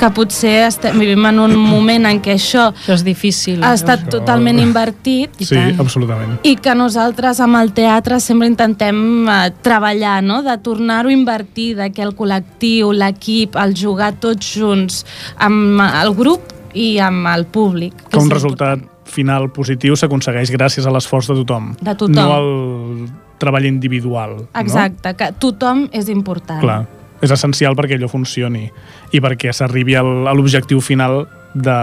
que potser estem, vivim en un moment en què això Això és difícil. ha estat Això- totalment invertit Sí, absolutament. i que nosaltres amb el teatre sempre intentem eh, treballar, no? de tornar-ho a invertir, de que el col·lectiu, l'equip, el jugar tots junts amb el grup i amb el públic. Que un és resultat final positiu s'aconsegueix gràcies a l'esforç de tothom. De tothom. No al treball individual. Exacte, que tothom és important. No? Clar, és essencial perquè allò funcioni i perquè s'arribi al- a l'objectiu final de,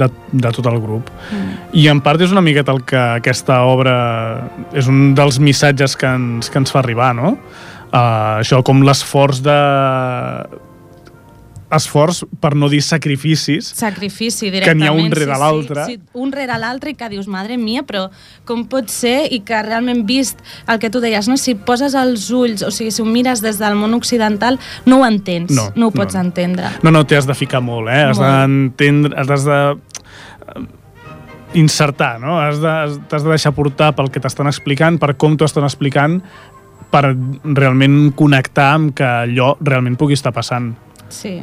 de, de tot el grup. Mm. I en part és una miqueta el que aquesta obra és un dels missatges que ens, que ens fa arribar, no? Uh, això, com l'esforç de esforç, per no dir sacrificis, Sacrifici, Que n'hi ha un rere sí, l'altre. Sí, sí, un rere l'altre i que dius, madre mia, però com pot ser? I que realment vist el que tu deies, no? si poses els ulls, o sigui, si ho mires des del món occidental, no ho entens, No, no ho pots no. entendre. No, no, t'hi has de ficar molt, eh? Has d'entendre... Has de... insertar, no? Has de, t'has de deixar portar pel que t'estan explicant, per com t'ho estan explicant, per realment connectar amb que allò realment pugui estar passant. Sí.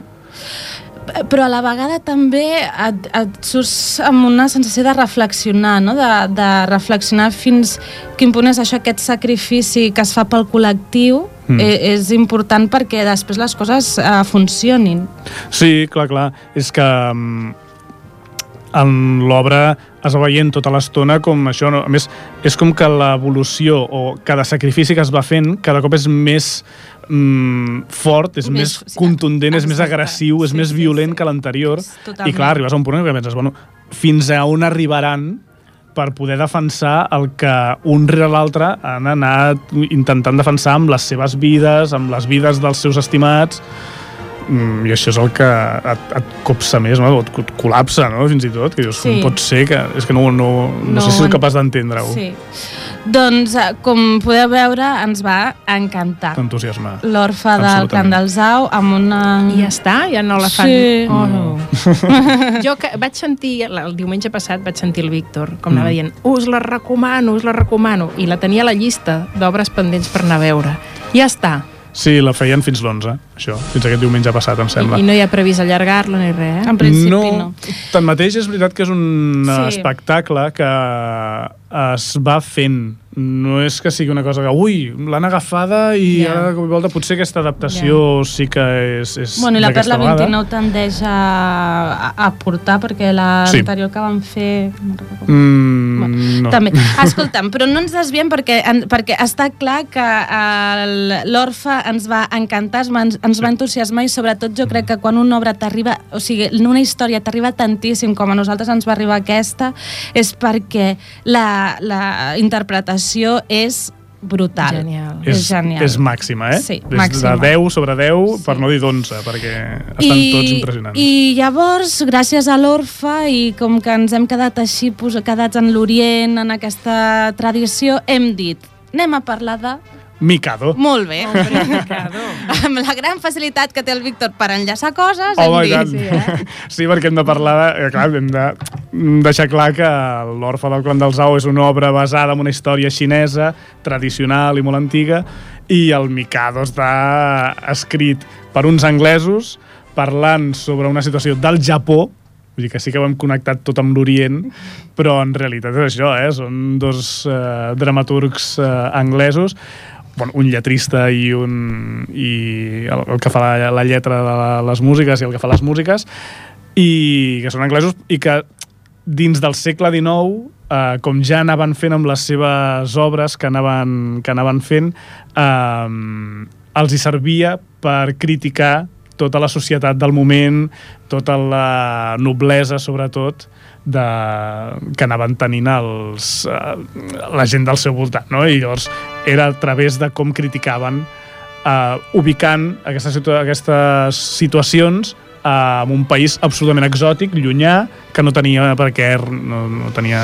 Però a la vegada també et, et surts amb una sensació de reflexionar, no? de, de reflexionar fins quin punt és això, aquest sacrifici que es fa pel col·lectiu, Mm. mm. és important perquè després les coses eh, funcionin. Sí, clar, clar. És que mm, en l'obra es va veient tota l'estona com això. No? A més, és com que l'evolució o cada sacrifici que es va fent cada cop és més mm, fort, és més, Més- contundent, és més agressiu, és Sí, més sí, violent sí. que l'anterior. I clar, arribes a un punt en què penses, bueno, fins a on arribaran per poder defensar el que un rere l'altre han anat intentant defensar amb les seves vides, amb les vides dels seus estimats, i això és el que et, et copsa més, no? et, et col·lapsa, no? fins i tot, que dius, Sí. com pot ser que... És que no, no, no, No sé si soc capaç d'entendre-ho. Sí. Doncs, eh, com podeu veure, ens va encantar. Entusiasmar. L'orfe del. Clan del Zau amb una... I ja està? Ja no la fan? Sí. Oh, no. jo que vaig sentir, el diumenge passat vaig sentir el Víctor, com anava Mm. dient, us la recomano, us la recomano, i la tenia a la llista d'obres pendents per anar a veure. Ja està. Sí, la feien fins l'11, això, fins aquest diumenge passat, em sembla. I, I no hi ha previst allargar-la ni res, eh? En principi no. Tanmateix, és veritat que és un sí. espectacle que es va fent. No és que sigui una cosa que, ui, l'han agafada i Ja. ara de cop i volta potser aquesta adaptació sí que és, és Bueno, i la Perla vegada. 29 tendeix a, a, a portar, perquè l'anterior que van fer... Mm, no. També. Escolta'm, però no ens desviem perquè, en, perquè està clar que el- l'Orfe ens va encantar, ens va, ens va entusiasmar i sobretot jo crec que quan una obra t'arriba, o sigui, una història t'arriba tantíssim com a nosaltres ens va arribar aquesta, és perquè la, la interpretació és brutal. Genial. És, és, genial. és màxima, eh? Sí, és màxima. de 10 sobre 10, per no dir d'11, perquè estan tots impressionants. I llavors, gràcies a l'Orfa i com que ens hem quedat així, pos, quedats en l'Orient, en aquesta tradició, hem dit, anem a parlar de... Mikado. Molt bé. Amb la gran facilitat que té el Víctor per enllaçar coses, Home, i hem tant. dit... Sí, eh? sí, perquè hem de parlar de... eh, Clar, hem de deixar clar que l'Orfe del Clan del Zau és una obra basada en una història xinesa, tradicional i molt antiga, i el Mikado està escrit per uns anglesos parlant sobre una situació del Japó, Vull dir que sí que ho hem connectat tot amb l'Orient, però en realitat és això, eh? Són dos eh, dramaturgs eh, anglesos bueno, un lletrista i un i el, el que fa la, la lletra de la, les músiques i el que fa les músiques i que són anglesos i que dins del segle XIX eh, com ja anaven fent amb les seves obres que anaven, que anaven fent eh, els hi servia per criticar tota la societat del moment, tota la noblesa, sobretot, de, que anaven tenint els, eh, la gent del seu voltant. No? I llavors era a través de com criticaven eh, ubicant aquestes, situa aquestes situacions eh, en un país absolutament exòtic, llunyà, que no tenia per què, no, no tenia...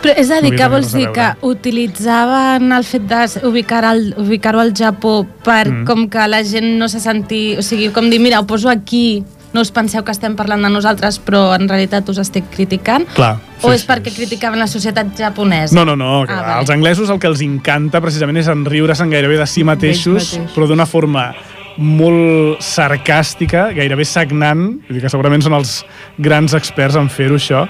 Però és a dir, No que vols dir? que utilitzaven el fet d'ubicar-ho al, ubicar al Japó per Mm. com que la gent no se senti... O sigui, com dir, mira, ho poso aquí, no us penseu que estem parlant de nosaltres, però en realitat us estic criticant? Clar, o és perquè criticaven la societat japonesa? No, no, no. Ah, vale. Els anglesos el que els encanta precisament és enriure-se'n gairebé de si mateixos, mateixos. però d'una forma molt sarcàstica, gairebé sagnant, vull dir que segurament són els grans experts en fer-ho això,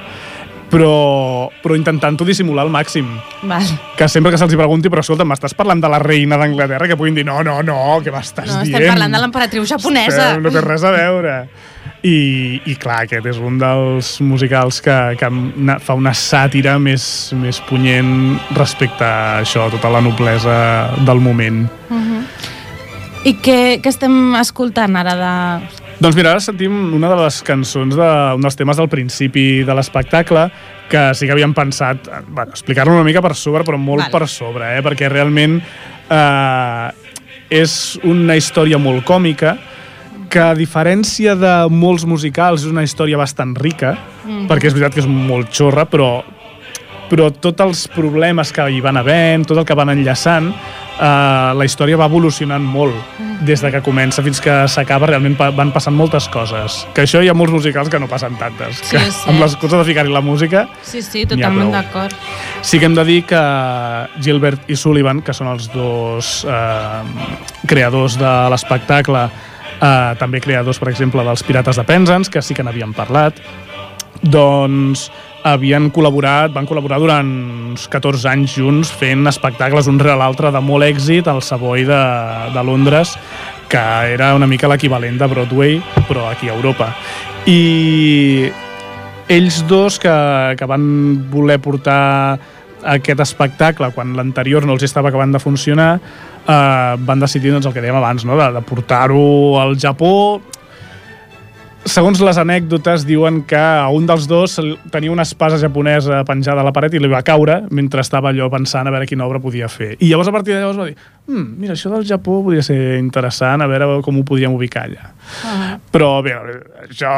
però, però intentant-ho dissimular al màxim. Val. Que sempre que se'ls hi pregunti, però escolta, m'estàs parlant de la reina d'Anglaterra, que puguin dir, no, no, no, què m'estàs No, dient? estem parlant de l'emperatriu japonesa. Estem- No té res a veure. I, I clar, aquest és un dels musicals que, que fa una sàtira més, més punyent respecte a això, tota la noblesa del moment. Uh -huh. I què, què estem escoltant ara de... Doncs mira, ara sentim una de les cançons, de, un dels temes del principi de l'espectacle, que sí que havíem pensat, eh, bueno, explicar-lo una mica per sobre, però molt Vale. per sobre, eh? perquè realment eh, és una història molt còmica, que a diferència de molts musicals és una història bastant rica, Mhm. perquè és veritat que és molt xorra, però però tots els problemes que hi van havent, tot el que van enllaçant, uh, la història va evolucionant molt des de que comença fins que s'acaba realment van passant moltes coses que això hi ha molts musicals que no passen tantes Sí, que sí. amb l'excusa de ficar-hi la música Sí, sí, totalment d'acord. Sí que hem de dir que Gilbert i Sullivan, que són els dos eh, creadors de l'espectacle, eh, també creadors, per exemple, dels Pirates de Penzance, que sí que n'havíem parlat, doncs havien col·laborat, van col·laborar durant uns 14 anys junts fent espectacles un rere l'altre de molt èxit al Savoy de, de Londres, que era una mica l'equivalent de Broadway, però aquí a Europa. I ells dos que, que van voler portar aquest espectacle quan l'anterior no els estava acabant de funcionar eh, van decidir doncs, el que dèiem abans no? de, de portar-ho al Japó segons les anècdotes diuen que a un dels dos tenia una espasa japonesa penjada a la paret i li va caure mentre estava allò pensant a veure quina obra podia fer i llavors a partir de llavors va dir mm, mira, això del Japó podria ser interessant a veure com ho podríem ubicar allà. Però bé, això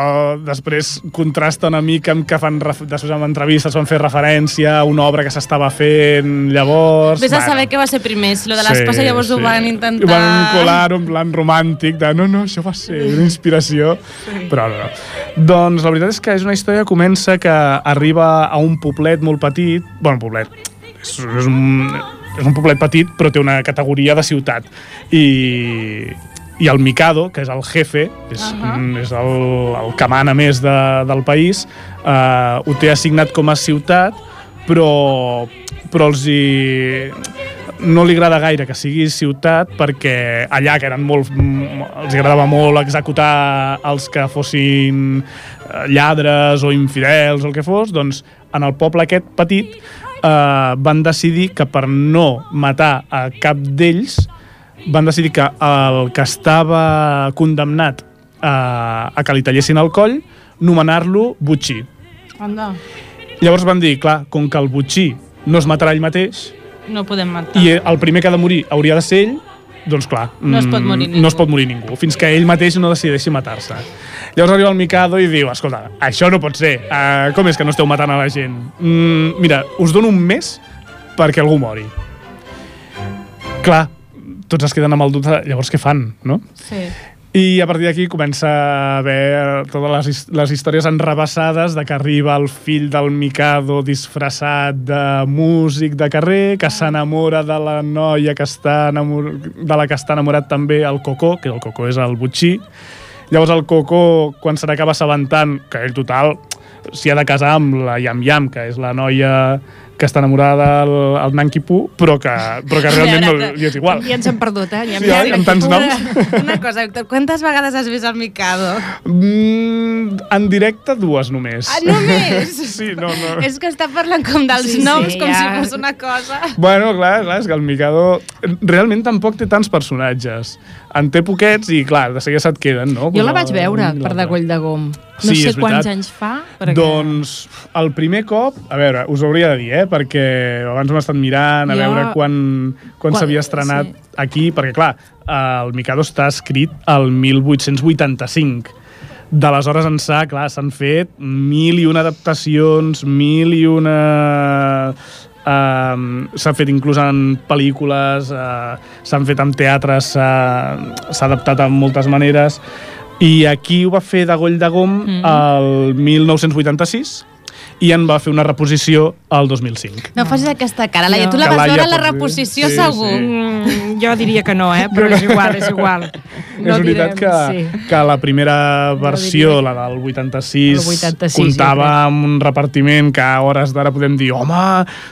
després contrasta una mica amb que fan després en entrevistes van fer referència a una obra que s'estava fent llavors. Vés a Bueno, saber què va ser primer, si lo de l'espasa llavors ho van intentar... i van colar-ho en plan romàntic de no, no, això va ser una inspiració. Sí. però no, no. Doncs la veritat és que és una història que comença que arriba a un poblet molt petit. Bueno, poblet és, és, un, és un poblet petit però té una categoria de ciutat i, i el Mikado, que és el jefe, és, uh -huh. és el, el que mana més de, del país, eh, ho té assignat com a ciutat, però, però els hi, no li agrada gaire que sigui ciutat perquè allà, que eren molt, els agradava molt executar els que fossin eh, lladres o infidels o el que fos, doncs en el poble aquest petit eh, van decidir que per no matar a cap d'ells van decidir que el que estava condemnat a, a que li tallessin el coll, nomenar-lo Butxí. Anda, Llavors van dir, clar, com que el Butxí no es matarà ell mateix, no podem matar. i el primer que ha de morir hauria de ser ell, doncs clar, No es pot mm, morir no ningú. es pot morir ningú, fins que ell mateix no decideixi matar-se. Llavors arriba el Mikado i diu, escolta, això no pot ser, uh, com és que no esteu matant a la gent? Mm, mira, us dono un mes perquè algú mori. Clar, tots es queden amb el dubte, llavors què fan, no? Sí. I a partir d'aquí comença a haver totes les, les històries enrebaçades de que arriba el fill del Mikado disfressat de músic de carrer, que s'enamora de la noia que està enamor... de la que està enamorat també el Cocó, que el Cocó és el Butxí. Llavors el Cocó, quan se n'acaba assabentant, que ell total s'hi ha de casar amb la Yam Yam, que és la noia que està enamorada del el Nanki Poo, però que, però que realment no li és igual. Ja ens hem perdut, eh? Ja Sí, oi? Amb tants noms. Una, una cosa, Héctor, quantes vegades has vist el Mikado? Mm, en directe dues només. Ah, només? Sí, no, no. És que està parlant com dels Sí, sí, noms, com ja. si fos una cosa... Bueno, clar, clar, és que el Mikado realment tampoc té tants personatges. En té poquets i, clar, de seguida se't queden, no? Jo la vaig veure un i per l'altre. Degoll de Gom. No Sí, sé quants anys fa, perquè... Doncs el primer cop, a veure, us ho hauria de dir, eh? Perquè abans m'he estat mirant a Jo- veure quan, quan, Quan- s'havia estrenat sí. aquí, perquè clar, el Mikado està escrit al 1885. D'aleshores ençà, clar, s'han fet mil i una adaptacions, mil i una... Uh, s'ha fet inclús en pel·lícules, uh, s'han fet en teatres, s'ha s'ha adaptat en moltes maneres, i aquí ho va fer de Goll de Gom Mhm. el 1986 i en va fer una reposició al 2005. No facis aquesta cara, Laia, tu la vas Laia veure la reposició Sí, segur. sí. Mm, jo diria que no, eh? Però és igual, és igual. No és veritat direm, que, sí. que la primera versió, diria. la del 86, El 86, comptava crec. amb un repartiment que a hores d'ara podem dir home,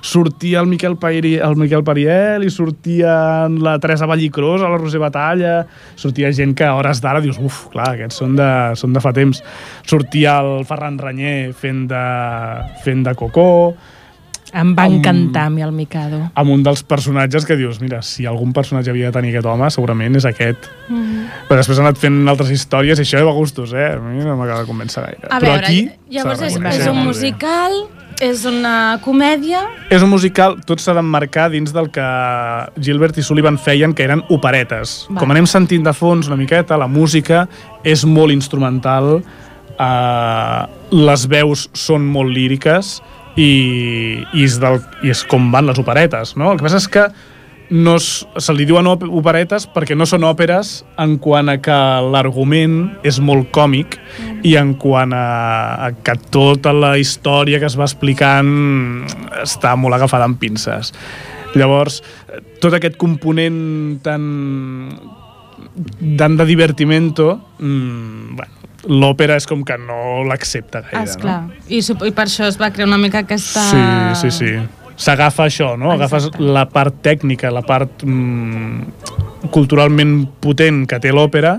sortia el Miquel, Pairi, el Miquel Pariel i sortia la Teresa Vallicrós a la Roser Batalla, sortia gent que a hores d'ara dius, uf, clar, aquests són de, són de fa temps. Sortia el Ferran Renyer fent de, fent de Cocó, Em va Amb- encantar a mi el Mikado. amb un dels personatges que dius, mira, si algun personatge havia de tenir aquest home, segurament és aquest. Mm. Però després ha anat fent altres històries i això va a gustos, eh? A mi no m'acaba de convèncer gaire. A Però veure, aquí llavors és, és un musical, és una comèdia... És un musical, tot s'ha d'emmarcar dins del que Gilbert i Sullivan feien, que eren operetes. Va. Com anem sentint de fons una miqueta, la música és molt instrumental, eh, les veus són molt líriques i, i, és del, i és com van les operetes, no? El que passa és que no es, se li diuen op- operetes perquè no són òperes en quant a que l'argument és molt còmic i en quant a, a que tota la història que es va explicant està molt agafada amb pinces. Llavors, tot aquest component tan tan de divertimento, mmm, bueno, l'òpera és com que no l'accepta gaire, Esclar. no? I, I per això es va crear una mica aquesta... Sí, sí, sí. S'agafa això, no? Agafes la part tècnica, la part mm, culturalment potent que té l'òpera,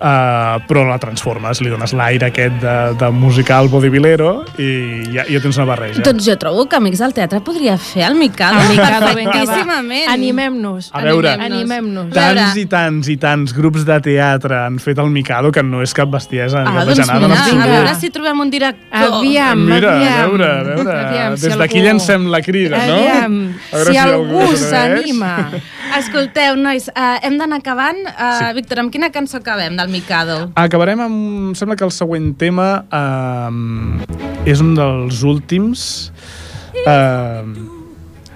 uh, però la transformes, li dones l'aire aquest de, de musical bodybuilero i ja, ja tens una barreja. Doncs jo trobo que Amics del Teatre podria fer el Mikado, El Mikado, perfectíssimament. Animem-nos. A veure, Animem-nos. Tants i tants i tants grups de teatre han fet el Mikado que no és cap bestiesa Ah, cap doncs en mira, a veure si trobem un director. Aviam, Mira, aviam. a veure, a veure. Aviam, si Des d'aquí algú- llancem la crida, no? Aviam, A veure si algú s'anima. Escolteu, nois, uh, hem d'anar acabant. Uh, sí. Víctor, amb quina cançó acabem del Mikado? Acabarem amb... Em sembla que el següent tema eh, és un dels últims... Eh,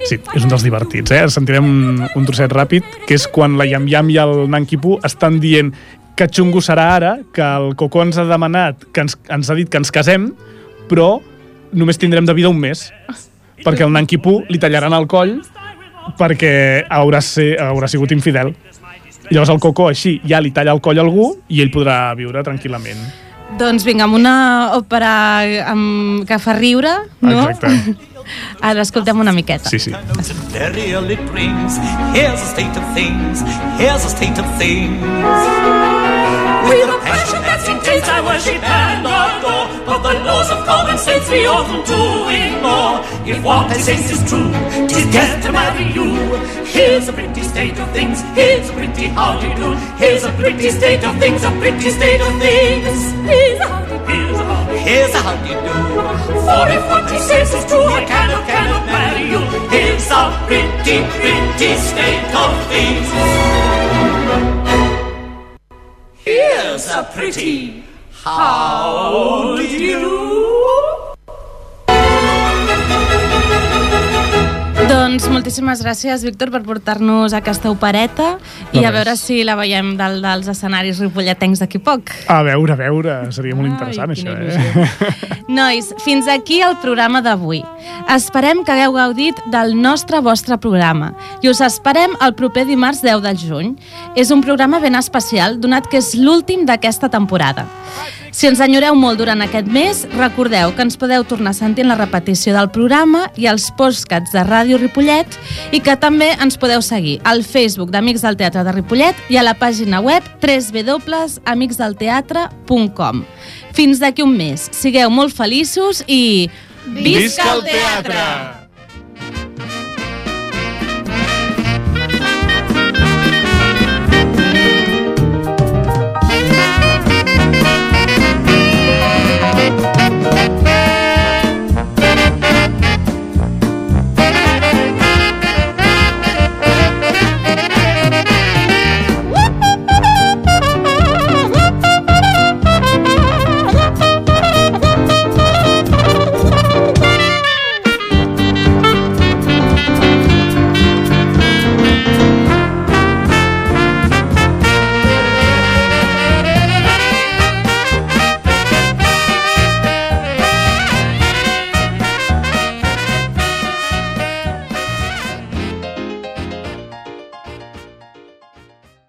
sí, és un dels divertits, eh? Sentirem un, un trosset ràpid, que és quan la Yam Yam i el Nankipu estan dient que xungo serà ara, que el Cocó ens ha demanat, que ens, ens ha dit que ens casem, però només tindrem de vida un mes, perquè el Nankipu li tallaran el coll perquè haurà, ser, haurà sigut infidel. I llavors el Cocó així ja li talla el coll a algú i ell podrà viure tranquil·lament. Doncs vinga, amb una òpera amb... que fa riure, no? Exacte. Ara escoltem una miqueta. Sí, sí. Here's a state of things. Here's a state of things. With a passion that's intense, I worship and adore. But the laws of common sense we often do ignore. If what I sense is true, tis death to marry you. Here's a pretty state of things. Here's a pretty how do you do. Here's a pretty state of things. A pretty state of things. Here's a how do Here's a how Here's a how do you do. For if what he says is true, I cannot, cannot marry you. Here's a pretty, pretty state of things. Here's a pretty how do you Doncs moltíssimes gràcies, Víctor, per portar-nos aquesta opereta i a res. veure si la veiem dalt dels escenaris ripolletencs d'aquí poc. A veure, a veure, seria molt interessant això, eh? Nois, fins aquí el programa d'avui. Esperem que hagueu gaudit del nostre vostre programa i us esperem el proper dimarts 10 de juny. És un programa ben especial, donat que és l'últim d'aquesta temporada. Si ens enyoreu molt durant aquest mes, recordeu que ens podeu tornar en la repetició del programa i els postcats de Ràdio Ripollet i que també ens podeu seguir al Facebook d'Amics del Teatre de Ripollet i a la pàgina web www.amicsdelteatre.com. Fins d'aquí un mes. Sigueu molt feliços i... Visca el teatre!